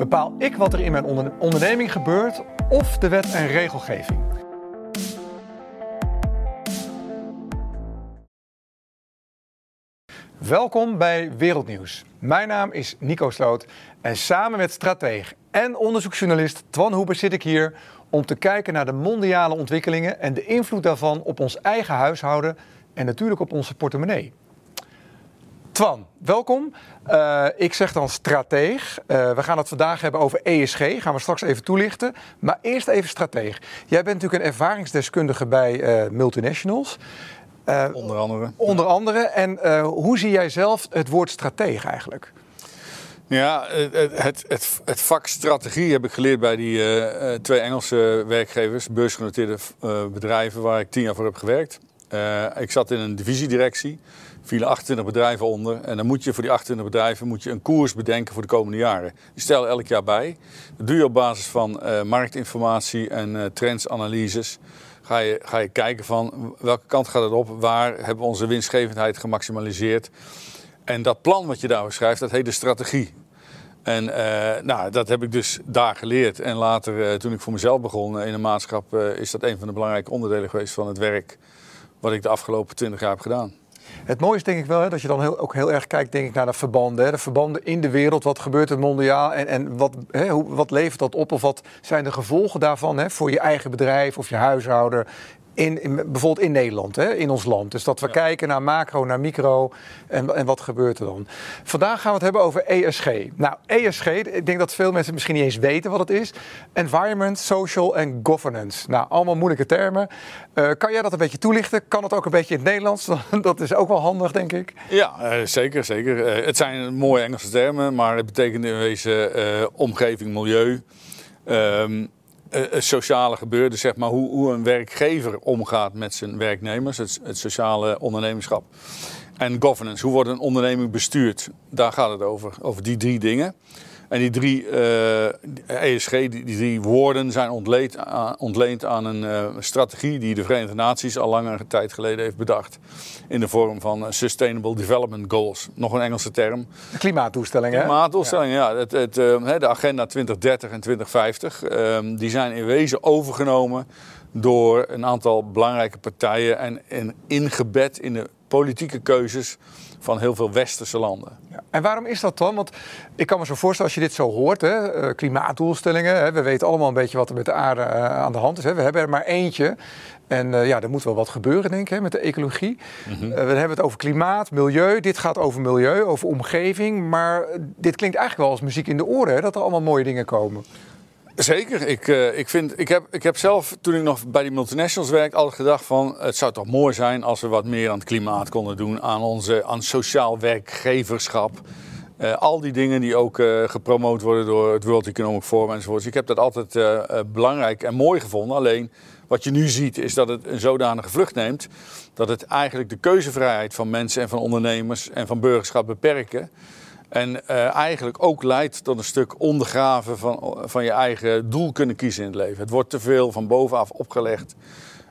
Bepaal ik wat er in mijn onder- onderneming gebeurt of de wet en regelgeving? Welkom bij Wereldnieuws. Mijn naam is Nico Sloot en samen met strateeg en onderzoeksjournalist Twan Hoeber zit ik hier om te kijken naar de mondiale ontwikkelingen en de invloed daarvan op ons eigen huishouden en natuurlijk op onze portemonnee. Twan, welkom. Uh, ik zeg dan strateeg. Uh, we gaan het vandaag hebben over ESG. Gaan we straks even toelichten. Maar eerst even strateeg. Jij bent natuurlijk een ervaringsdeskundige bij uh, multinationals. onder andere. Onder andere. En hoe zie jij zelf het woord strateeg eigenlijk? Ja, het, het, het, het, vak strategie heb ik geleerd bij die uh, twee Engelse werkgevers, beursgenoteerde uh, bedrijven waar ik tien jaar voor heb gewerkt. Uh, ik zat in een divisiedirectie, vielen 28 bedrijven onder. En dan moet je voor die 28 bedrijven moet je een koers bedenken voor de komende jaren. Die stel elk jaar bij. Dat doe je op basis van marktinformatie en trendsanalyses. Ga je, ga je kijken van welke kant gaat het op, waar hebben we onze winstgevendheid gemaximaliseerd. En dat plan wat je daar beschrijft, dat heet de strategie. En uh, nou, dat heb ik dus daar geleerd. En later, uh, toen ik voor mezelf begon in een maatschap, uh, is dat een van de belangrijke onderdelen geweest van het werk wat ik de afgelopen twintig jaar heb gedaan. Het mooie is denk ik wel hè, dat je dan heel, ook heel erg kijkt denk ik, naar de verbanden. De verbanden in de wereld, wat gebeurt er mondiaal en, en wat, hè, hoe, wat levert dat op? Of wat zijn de gevolgen daarvan hè, voor je eigen bedrijf of je huishouden in, in, bijvoorbeeld in Nederland, hè, in ons land. Dus dat we ja. kijken naar macro, naar micro en, en wat gebeurt er dan. Vandaag gaan we het hebben over ESG. Nou, ESG, ik denk dat veel mensen misschien niet eens weten wat het is. Environment, Social en Governance. Nou, allemaal moeilijke termen. Uh, kan jij dat een beetje toelichten? Kan het ook een beetje in het Nederlands? dat is ook wel handig, denk ik. Ja, uh, zeker, zeker. Uh, het zijn mooie Engelse termen, maar het betekent in wezen omgeving, milieu... Um, uh, sociale gebeuren, zeg maar hoe, hoe, een werkgever omgaat met zijn werknemers, het, het, sociale ondernemerschap. En governance, hoe wordt een onderneming bestuurd? Daar gaat het over, over die drie dingen. En die drie uh, ESG, die, die, drie woorden zijn ontleend aan, ontleend aan een uh, strategie die de Verenigde Naties al langere tijd geleden heeft bedacht. In de vorm van Sustainable Development Goals. Nog een Engelse term. De klimaatdoelstellingen. Klimaatdoelstellingen, ja. ja. Het, het, de agenda 2030 en 2050, die zijn in wezen overgenomen door een aantal belangrijke partijen en, en ingebed in de politieke keuzes van heel veel westerse landen. Ja. En waarom is dat dan? Want ik kan me zo voorstellen, als je dit zo hoort, hè, uh, klimaatdoelstellingen, hè, we weten allemaal een beetje wat er met de aarde uh, aan de hand is. Hè. We hebben er maar eentje. En uh, ja, er moet wel wat gebeuren, denk ik, hè, met de ecologie. Mm-hmm. we hebben het over klimaat, milieu. Dit gaat over milieu, over omgeving. Maar dit klinkt eigenlijk wel als muziek in de oren, dat er allemaal mooie dingen komen. Zeker. Ik, uh, ik, vind, ik, heb, ik heb zelf, toen ik nog bij die multinationals werkte, altijd gedacht van... het zou toch mooi zijn als we wat meer aan het klimaat konden doen, aan, onze, aan sociaal werkgeverschap. Uh, al die dingen die ook uh, gepromoot worden door het World Economic Forum enzovoorts. Ik heb dat altijd belangrijk en mooi gevonden. Alleen wat je nu ziet is dat het een zodanige vlucht neemt... dat het eigenlijk de keuzevrijheid van mensen en van ondernemers en van burgerschap beperken... En uh, eigenlijk ook leidt tot een stuk ondergraven van, van je eigen doel kunnen kiezen in het leven. Het wordt te veel van bovenaf opgelegd.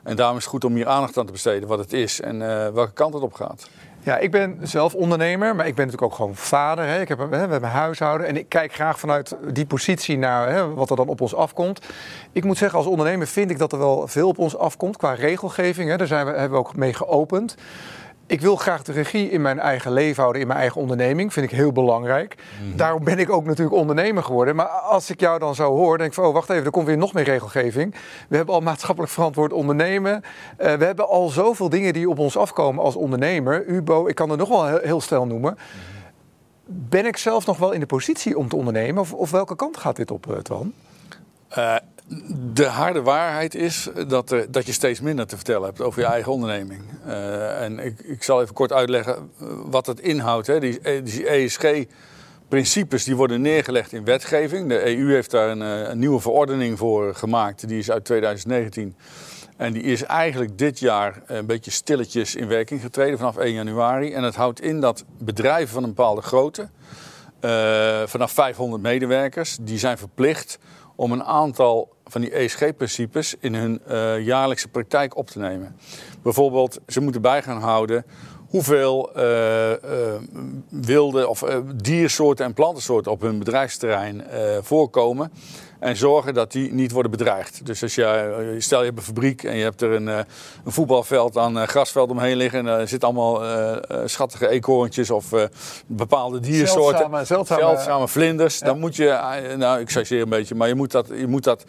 En daarom is het goed om hier aandacht aan te besteden wat het is en uh, welke kant het op gaat. Ja, ik ben zelf ondernemer, maar ik ben natuurlijk ook gewoon vader. Hè. Ik heb, hè, we hebben een huishouden en ik kijk graag vanuit die positie naar hè, wat er dan op ons afkomt. Ik moet zeggen, als ondernemer vind ik dat er wel veel op ons afkomt qua regelgeving. Hè. Daar zijn we, hebben we ook mee geopend. Ik wil graag de regie in mijn eigen leven houden, in mijn eigen onderneming. Vind ik heel belangrijk. Mm-hmm. Daarom ben ik ook natuurlijk ondernemer geworden. Maar als ik jou dan zo hoor, denk ik van... oh, wacht even, er komt weer nog meer regelgeving. We hebben al maatschappelijk verantwoord ondernemen. Uh, we hebben al zoveel dingen die op ons afkomen als ondernemer. UBO, ik kan er nog wel heel, heel stel noemen. Ben ik zelf nog wel in de positie om te ondernemen? Of, of welke kant gaat dit op, uh, Twan? Uh, de harde waarheid is dat, dat je steeds minder te vertellen hebt over je eigen onderneming. Uh, en ik, ik, zal even kort uitleggen wat het inhoudt. Hè. Die, ESG-principes die worden neergelegd in wetgeving. De EU heeft daar een, nieuwe verordening voor gemaakt. Die is uit 2019. En die is eigenlijk dit jaar een beetje stilletjes in werking getreden vanaf 1 januari. En het houdt in dat bedrijven van een bepaalde grootte, vanaf 500 medewerkers, die zijn verplicht om een aantal van die ESG-principes in hun uh, jaarlijkse praktijk op te nemen. Bijvoorbeeld, ze moeten bij gaan houden hoeveel uh, uh, wilde of diersoorten en plantensoorten op hun bedrijfsterrein voorkomen. En zorgen dat die niet worden bedreigd. Dus als je, stel je hebt een fabriek en je hebt er een, een voetbalveld aan grasveld omheen liggen. En er zitten allemaal schattige eekhoorntjes of bepaalde diersoorten. Zeldzame, zeldzame, zeldzame vlinders. Ja. Dan moet je, nou ik zeg een beetje, maar je moet dat, je moet dat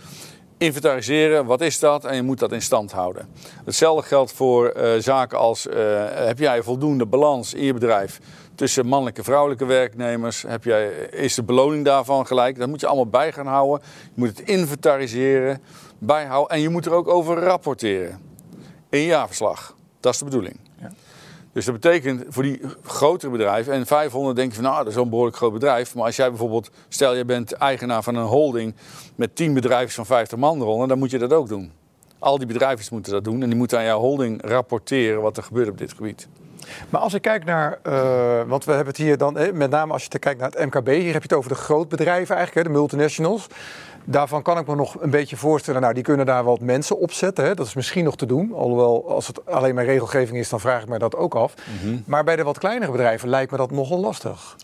inventariseren, wat is dat? En je moet dat in stand houden. Hetzelfde geldt voor uh, zaken als, uh, heb jij voldoende balans in je bedrijf tussen mannelijke en vrouwelijke werknemers? Heb jij, is de beloning daarvan gelijk? Dat moet je allemaal bij gaan houden. Je moet het inventariseren, bijhouden en je moet er ook over rapporteren in je jaarverslag. Dat is de bedoeling. Ja. Dus dat betekent voor die grotere bedrijven, en 500 denk je van nou, dat is wel een behoorlijk groot bedrijf. Maar als jij bijvoorbeeld, stel je bent eigenaar van een holding met 10 bedrijven van 50 man eronder, dan moet je dat ook doen. Al die bedrijven moeten dat doen en die moeten aan jouw holding rapporteren wat er gebeurt op dit gebied. Maar als ik kijk naar, uh, want we hebben het hier dan, met name als je kijkt naar het MKB, hier heb je het over de grootbedrijven eigenlijk, de multinationals. Daarvan kan ik me nog een beetje voorstellen, nou die kunnen daar wat mensen opzetten. Hè? Dat is misschien nog te doen. Alhoewel, als het alleen maar regelgeving is, dan vraag ik me dat ook af. Mhm. Maar bij de wat kleinere bedrijven lijkt me dat nogal lastig.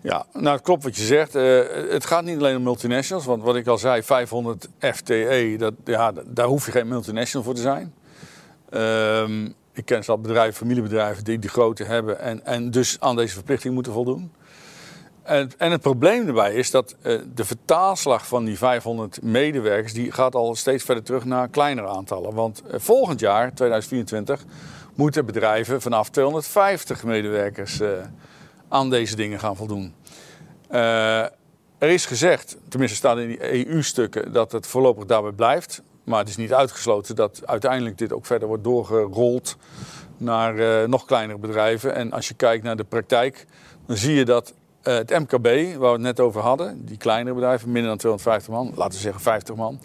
Ja, nou het klopt wat je zegt. Uh, het gaat niet alleen om multinationals. Want wat ik al zei, 500 FTE, dat, ja, daar hoef je geen multinational voor te zijn. Uh, ik ken zelf bedrijven, familiebedrijven die die grote hebben en, en dus aan deze verplichting moeten voldoen. En, en het probleem erbij is dat uh, de vertaalslag van die 500 medewerkers die gaat al steeds verder terug naar kleinere aantallen. Want uh, volgend jaar, 2024, moeten bedrijven vanaf 250 medewerkers uh, aan deze dingen gaan voldoen. er is gezegd, tenminste staat in die EU-stukken, dat het voorlopig daarbij blijft. Maar het is niet uitgesloten dat uiteindelijk dit ook verder wordt doorgerold naar nog kleinere bedrijven. En als je kijkt naar de praktijk, dan zie je dat uh, het MKB, waar we het net over hadden, die kleinere bedrijven, minder dan 250 man, laten we zeggen 50 man.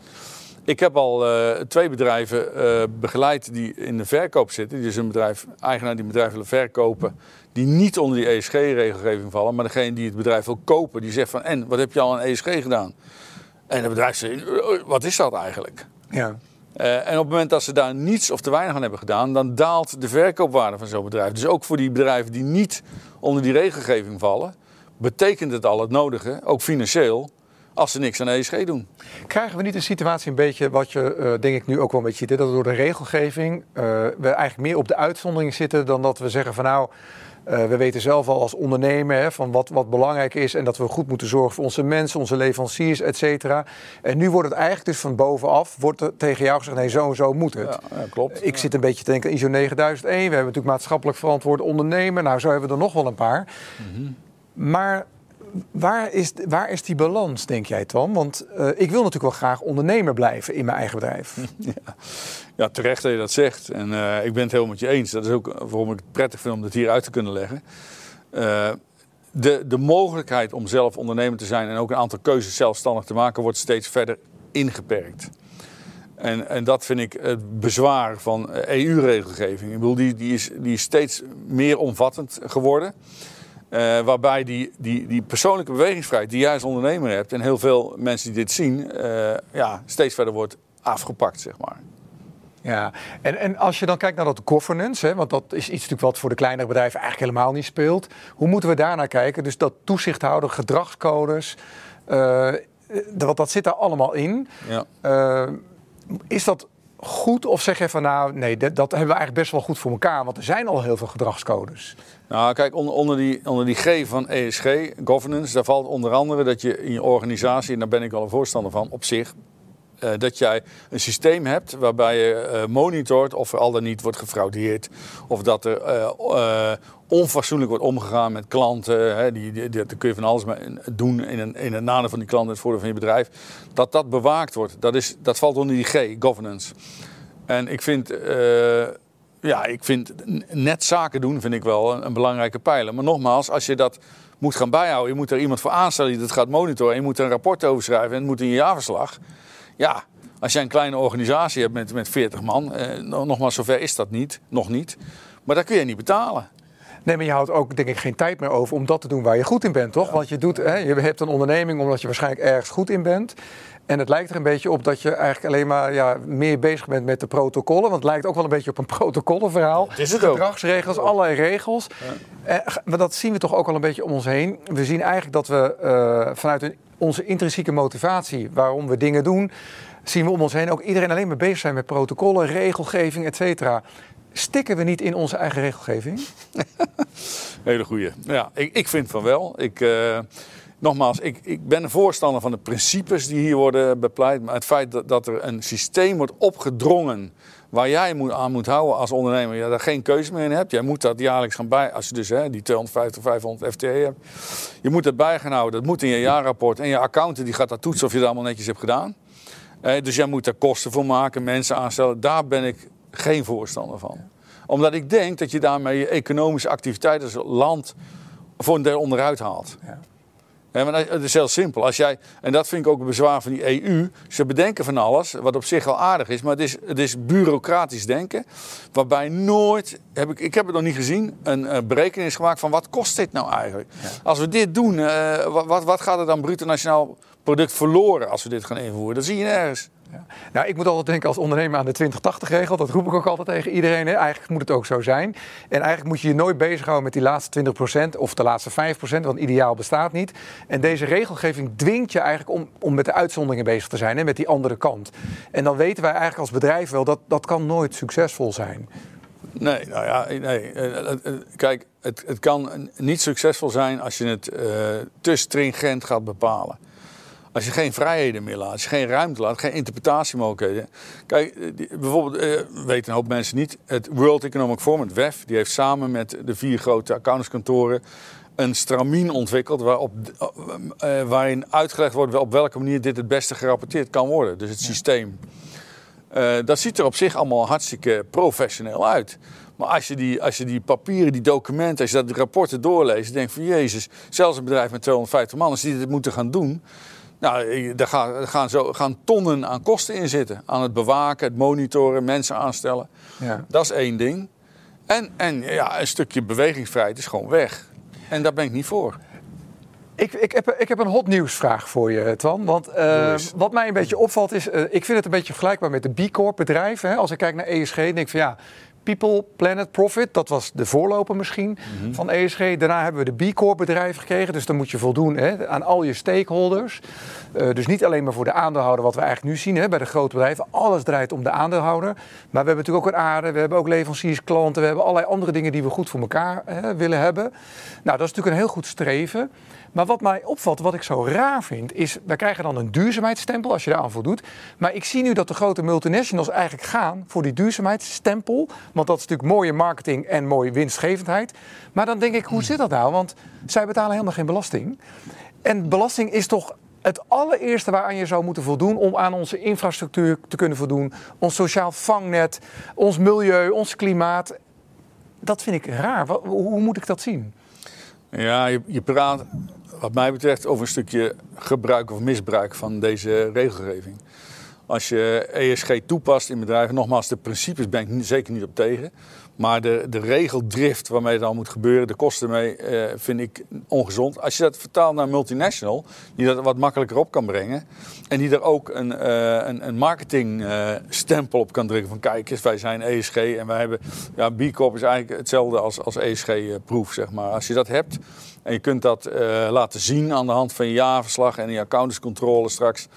Ik heb al uh, twee bedrijven begeleid die in de verkoop zitten. Is een bedrijf, eigenaar die een bedrijf willen verkopen, die niet onder die ESG-regelgeving vallen. Maar degene die het bedrijf wil kopen, die zegt van, en, wat heb je al aan ESG gedaan? En het bedrijf zegt, wat is dat eigenlijk? Ja. Uh, en op het moment dat ze daar niets of te weinig aan hebben gedaan, dan daalt de verkoopwaarde van zo'n bedrijf. Dus ook voor die bedrijven die niet onder die regelgeving vallen, betekent het al het nodige, ook financieel, als ze niks aan ESG doen. Krijgen we niet een situatie een beetje, wat je uh, denk ik nu ook wel een beetje ziet, dat door de regelgeving uh, we eigenlijk meer op de uitzondering zitten dan dat we zeggen van nou, uh, we weten zelf al als ondernemer hè, van wat, wat belangrijk is en dat we goed moeten zorgen voor onze mensen, onze leveranciers, et cetera. En nu wordt het eigenlijk dus van bovenaf, wordt er tegen jou gezegd, nee zo en zo moet het. Ja, ja klopt. Ik zit een beetje te denken ISO 9001, we hebben natuurlijk maatschappelijk verantwoord ondernemer, nou zo hebben we er nog wel een paar. Mm -hmm. Maar waar is, waar is die balans, denk jij, Tom? Want uh, ik wil natuurlijk wel graag ondernemer blijven in mijn eigen bedrijf. Ja, ja terecht dat je dat zegt. En uh, ik ben het helemaal met je eens. Dat is ook waarom ik het prettig vind om dat hier uit te kunnen leggen. Uh, de, de mogelijkheid om zelf ondernemer te zijn en ook een aantal keuzes zelfstandig te maken, wordt steeds verder ingeperkt. En, en dat vind ik het bezwaar van EU-regelgeving. Ik bedoel, die, die, is, die is steeds meer omvattend geworden. Uh, waarbij die, die, die persoonlijke bewegingsvrijheid die jij als ondernemer hebt... en heel veel mensen die dit zien, uh, ja, steeds verder wordt afgepakt, zeg maar. Ja, en, en als je dan kijkt naar dat governance, hè, want dat is iets natuurlijk wat voor de kleinere bedrijven eigenlijk helemaal niet speelt. Hoe moeten we daarnaar kijken? Dus dat toezichthouder, gedragscodes, uh, dat, dat zit daar allemaal in. Ja. is dat goed? Of zeg je van nou, nee, dat, dat, hebben we eigenlijk best wel goed voor elkaar, want er zijn al heel veel gedragscodes. Nou, kijk, onder, onder, die, onder die G van ESG, governance, daar valt onder andere dat je in je organisatie, en daar ben ik al een voorstander van, op zich, uh, dat jij een systeem hebt waarbij je uh, monitort of er al dan niet wordt gefraudeerd. Of dat er uh, onfatsoenlijk wordt omgegaan met klanten. Hè, die, kun je van alles doen in, een, in het nadeel van die klanten, het voordeel van je bedrijf. Dat dat bewaakt wordt, dat, is, dat valt onder die G, governance. En ik vind ja, ik vind net zaken doen vind ik wel een, belangrijke pijler. Maar nogmaals, als je dat moet gaan bijhouden, je moet er iemand voor aanstellen die dat gaat monitoren. En je moet er een rapport over schrijven en het moet in je jaarverslag. Ja, als jij een kleine organisatie hebt met, met 40 man, eh, nogmaals, zover is dat niet, nog niet. Maar dat kun je niet betalen. Nee, maar je houdt ook denk ik geen tijd meer over om dat te doen waar je goed in bent, toch? Want je, doet, hè, je hebt een onderneming omdat je waarschijnlijk ergens goed in bent. En het lijkt er een beetje op dat je eigenlijk alleen maar ja, meer bezig bent met de protocollen. Want het lijkt ook wel een beetje op een protocollenverhaal. is het ook. Gedragsregels, allerlei regels. Eh, maar dat zien we toch ook al een beetje om ons heen. We zien eigenlijk dat we eh, vanuit een, onze intrinsieke motivatie, waarom we dingen doen, zien we om ons heen ook iedereen alleen maar bezig zijn met protocollen, regelgeving, et cetera. Stikken we niet in onze eigen regelgeving? Hele goeie. Ja, ik, ik vind van wel. Ik, eh, nogmaals, ik, ik ben een voorstander van de principes die hier worden bepleit. Maar het feit dat, dat er een systeem wordt opgedrongen waar jij moet, aan moet houden als ondernemer, ja, daar geen keuze meer in hebt. Jij moet dat jaarlijks gaan bij, als je dus hè, die 250, 500 FTE hebt. Je moet het bij gaan houden, dat moet in je jaarrapport. En je accountant die gaat dat toetsen of je dat allemaal netjes hebt gedaan. Eh, dus jij moet daar kosten voor maken, mensen aanstellen. Daar ben ik geen voorstander van. Omdat ik denk dat je daarmee je economische activiteit als land voor een deel onderuit haalt. Ja. Ja, maar het is heel simpel. Als jij, en dat vind ik ook een bezwaar van die EU. Ze bedenken van alles, wat op zich wel aardig is. Maar het is, het is bureaucratisch denken. Waarbij nooit, heb ik, ik heb het nog niet gezien, een, een berekening is gemaakt van wat kost dit nou eigenlijk? Als we dit doen, eh, wat, wat, wat gaat er dan bruto nationaal product verloren als we dit gaan invoeren? Dat zie je nergens. Ja. Nou, ik moet altijd denken als ondernemer aan de 20-80-regel. Dat roep ik ook altijd tegen iedereen. Hè. Eigenlijk moet het ook zo zijn. En eigenlijk moet je je nooit bezighouden met die laatste 20% of de laatste 5%, want ideaal bestaat niet. En deze regelgeving dwingt je eigenlijk om, om met de uitzonderingen bezig te zijn, hè, met die andere kant. En dan weten wij eigenlijk als bedrijf wel dat dat kan nooit succesvol zijn. Nee, nou ja, nee. Eh, eh, eh, Kijk, het, het kan niet succesvol zijn als je het uh, te stringent gaat bepalen. Als je geen vrijheden meer laat, als je geen ruimte laat, geen interpretatiemogelijkheden. Kijk, die, bijvoorbeeld, eh, weten een hoop mensen niet, het World Economic Forum, het WEF, die heeft samen met de vier grote accountantskantoren een stramien ontwikkeld waarop, uh, waarin uitgelegd wordt op welke manier dit het beste gerapporteerd kan worden. Dus het ja. systeem. Uh, dat ziet er op zich allemaal hartstikke professioneel uit. Maar als je, die, als je die papieren, die documenten, als je dat die rapporten doorleest, denk je van Jezus, zelfs een bedrijf met 250 man, als die dit moeten gaan doen, nou, daar gaan, gaan, zo, gaan tonnen aan kosten in zitten. Aan het bewaken, het monitoren, mensen aanstellen. Ja. Dat is één ding. En, en ja, een stukje bewegingsvrijheid is gewoon weg. En daar ben ik niet voor. Ik, ik, heb, ik heb een hot nieuwsvraag voor je, Twan. Want uh, wat mij een beetje opvalt is, uh, ik vind het een beetje vergelijkbaar met de B Corp bedrijven. Hè. Als ik kijk naar ESG, denk ik van ja, People, Planet, Profit. Dat was de voorloper misschien mm -hmm. van ESG. Daarna hebben we de B Corp bedrijven gekregen. Dus dan moet je voldoen hè, aan al je stakeholders. Uh, dus niet alleen maar voor de aandeelhouder, wat we eigenlijk nu zien hè, bij de grote bedrijven. Alles draait om de aandeelhouder. Maar we hebben natuurlijk ook een aarde, we hebben ook leveranciers, klanten. We hebben allerlei andere dingen die we goed voor elkaar hè, willen hebben. Nou, dat is natuurlijk een heel goed streven. Maar wat mij opvalt, wat ik zo raar vind, is... wij krijgen dan een duurzaamheidsstempel als je daar aan voldoet. Maar ik zie nu dat de grote multinationals eigenlijk gaan voor die duurzaamheidsstempel. Want dat is natuurlijk mooie marketing en mooie winstgevendheid. Maar dan denk ik, hoe zit dat nou? Want zij betalen helemaal geen belasting. En belasting is toch het allereerste waaraan je zou moeten voldoen om aan onze infrastructuur te kunnen voldoen. Ons sociaal vangnet, ons milieu, ons klimaat. Dat vind ik raar. Hoe moet ik dat zien? Ja, je, je praat wat mij betreft over een stukje gebruik of misbruik van deze regelgeving. Als je ESG toepast in bedrijven, nogmaals, de principes ben ik zeker niet op tegen. Maar de, de regeldrift waarmee het al moet gebeuren, de kosten mee, eh, vind ik ongezond. Als je dat vertaalt naar multinational, die dat wat makkelijker op kan brengen. En die er ook een, uh, een, een marketingstempel uh, op kan drukken. Van kijk eens, wij zijn ESG en wij hebben... Ja, B Corp is eigenlijk hetzelfde als, als ESG-proef, zeg maar. Als je dat hebt en je kunt dat uh, laten zien aan de hand van je jaarverslag en je accountantscontrole straks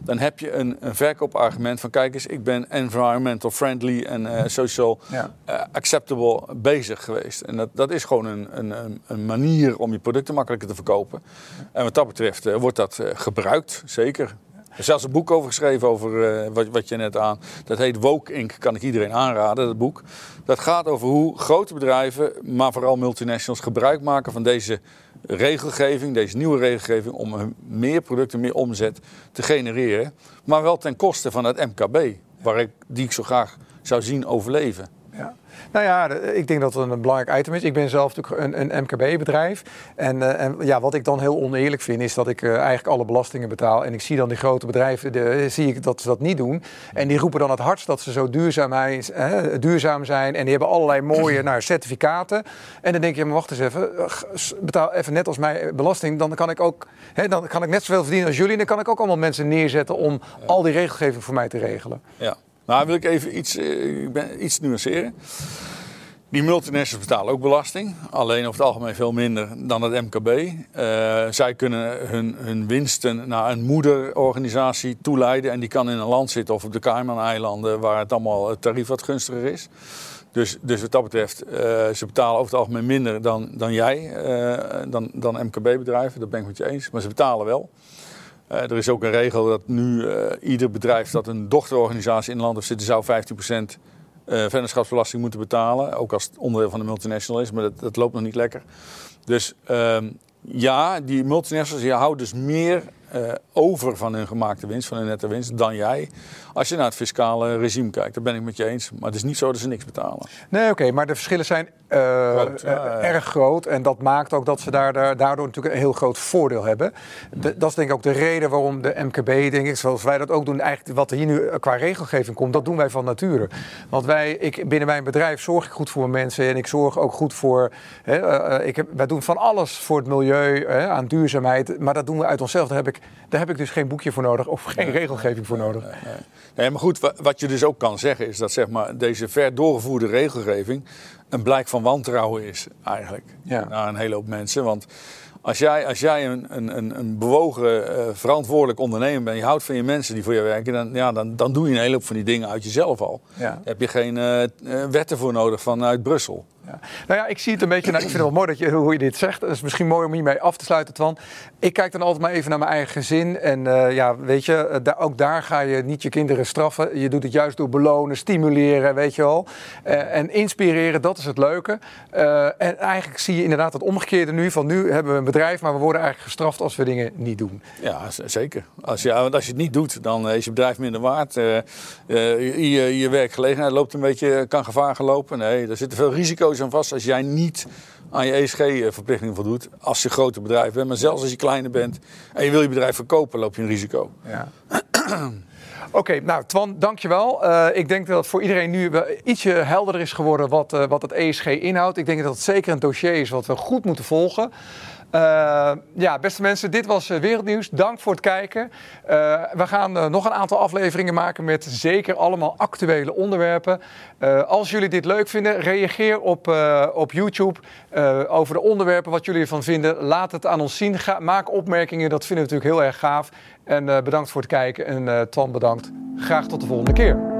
dan heb je een, een verkoopargument van kijk eens, ik ben environmental friendly en uh, social ja. uh, acceptable bezig geweest. En dat, dat is gewoon een, een, een manier om je producten makkelijker te verkopen. En wat dat betreft wordt dat gebruikt, zeker. Er is zelfs een boek over geschreven, over uh, wat, wat je net aan. Dat heet Woke Inc. Kan ik iedereen aanraden, dat boek. Dat gaat over hoe grote bedrijven, maar vooral multinationals, gebruik maken van deze regelgeving, deze nieuwe regelgeving, om meer producten, meer omzet te genereren. Maar wel ten koste van het MKB, waar ik, die ik zo graag zou zien overleven. Nou ja, ik denk dat het een belangrijk item is. Ik ben zelf natuurlijk een, een MKB-bedrijf. En, uh, en, ja, wat ik dan heel oneerlijk vind, is dat ik uh, eigenlijk alle belastingen betaal. En ik zie dan die grote bedrijven, de, zie ik dat ze dat niet doen. En die roepen dan het hardst dat ze zo duurzaam, duurzaam zijn. En die hebben allerlei mooie nou, certificaten. En dan denk je, maar wacht eens even, betaal even net als mij belasting. Dan kan ik ook, hè, dan kan ik net zoveel verdienen als jullie. En dan kan ik ook allemaal mensen neerzetten om al die regelgeving voor mij te regelen. Ja. Nou, wil ik even iets, uh, ik ben, iets nuanceren. Die multinationals betalen ook belasting, alleen over het algemeen veel minder dan het MKB. Uh, zij kunnen hun, hun winsten naar een moederorganisatie toeleiden en die kan in een land zitten of op de Cayman-eilanden waar het allemaal tarief wat gunstiger is. Dus, dus wat dat betreft, uh, ze betalen over het algemeen minder dan, dan jij, dan, dan MKB-bedrijven, dat ben ik met je eens. Maar ze betalen wel. Uh, er is ook een regel dat nu uh, ieder bedrijf dat een dochterorganisatie in een land heeft zitten, zou 15% uh, vennootschapsbelasting moeten betalen. Ook als het onderdeel van de multinational is, maar dat, dat loopt nog niet lekker. Dus ehm, ja, die multinationals die houden dus meer over van hun gemaakte winst, van hun nette winst, dan jij. Als je naar het fiscale regime kijkt, daar ben ik met je eens. Maar het is niet zo dat ze niks betalen. Nee, oké, maar de verschillen zijn uh, groot, uh, erg groot. En dat maakt ook dat ze daar, daar, daardoor natuurlijk een heel groot voordeel hebben. De, dat is denk ik ook de reden waarom de MKB, denk ik, zoals wij dat ook doen, eigenlijk wat er hier nu qua regelgeving komt, dat doen wij van nature. Want wij, ik, binnen mijn bedrijf zorg ik goed voor mijn mensen en ik zorg ook goed voor. Hè, ik heb, wij doen van alles voor het milieu, hè, aan duurzaamheid. Maar dat doen we uit onszelf. Daar heb ik, daar heb ik dus geen boekje voor nodig of geen regelgeving voor nodig. Nee, maar goed, wat je dus ook kan zeggen is dat zeg maar, deze ver doorgevoerde regelgeving een blijk van wantrouwen is eigenlijk ja. naar een hele hoop mensen. Want als jij, als jij een, een, een bewogen, uh, verantwoordelijk ondernemer bent, je houdt van je mensen die voor je werken, dan, ja, dan, dan doe je een hele hoop van die dingen uit jezelf al. Ja. Daar heb je geen uh, wetten voor nodig vanuit Brussel. Ja. Nou ja, ik zie het een beetje. Nou, ik vind het wel mooi dat je, hoe je dit zegt. Het is misschien mooi om hiermee af te sluiten, Twan. Ik kijk dan altijd maar even naar mijn eigen gezin. En uh, ja, weet je, da ook daar ga je niet je kinderen straffen. Je doet het juist door belonen, stimuleren, weet je wel. Uh, en inspireren, dat is het leuke. En eigenlijk zie je inderdaad het omgekeerde nu. Van nu hebben we een bedrijf, maar we worden eigenlijk gestraft als we dingen niet doen. Ja, zeker. Als je, als je het niet doet, dan is je bedrijf minder waard. je, je werkgelegenheid loopt een beetje, kan gevaar gelopen. Nee, er zitten veel risico's vast als jij niet aan je ESG-verplichtingen voldoet. Als je grote bedrijf bent, maar zelfs als je kleiner bent en je wil je bedrijf verkopen, loop je een risico. Ja. Oké, nou Twan, dankjewel. Uh, ik denk dat voor iedereen nu ietsje helderder is geworden wat, uh, wat het ESG inhoudt. Ik denk dat het zeker een dossier is wat we goed moeten volgen. Uh, ja, beste mensen, dit was Wereldnieuws. Dank voor het kijken. Uh, we gaan nog een aantal afleveringen maken met zeker allemaal actuele onderwerpen. als jullie dit leuk vinden, reageer op, op YouTube over de onderwerpen, wat jullie ervan vinden. Laat het aan ons zien. Ga, maak opmerkingen, dat vinden we natuurlijk heel erg gaaf. En bedankt voor het kijken. En Twan, bedankt. Graag tot de volgende keer.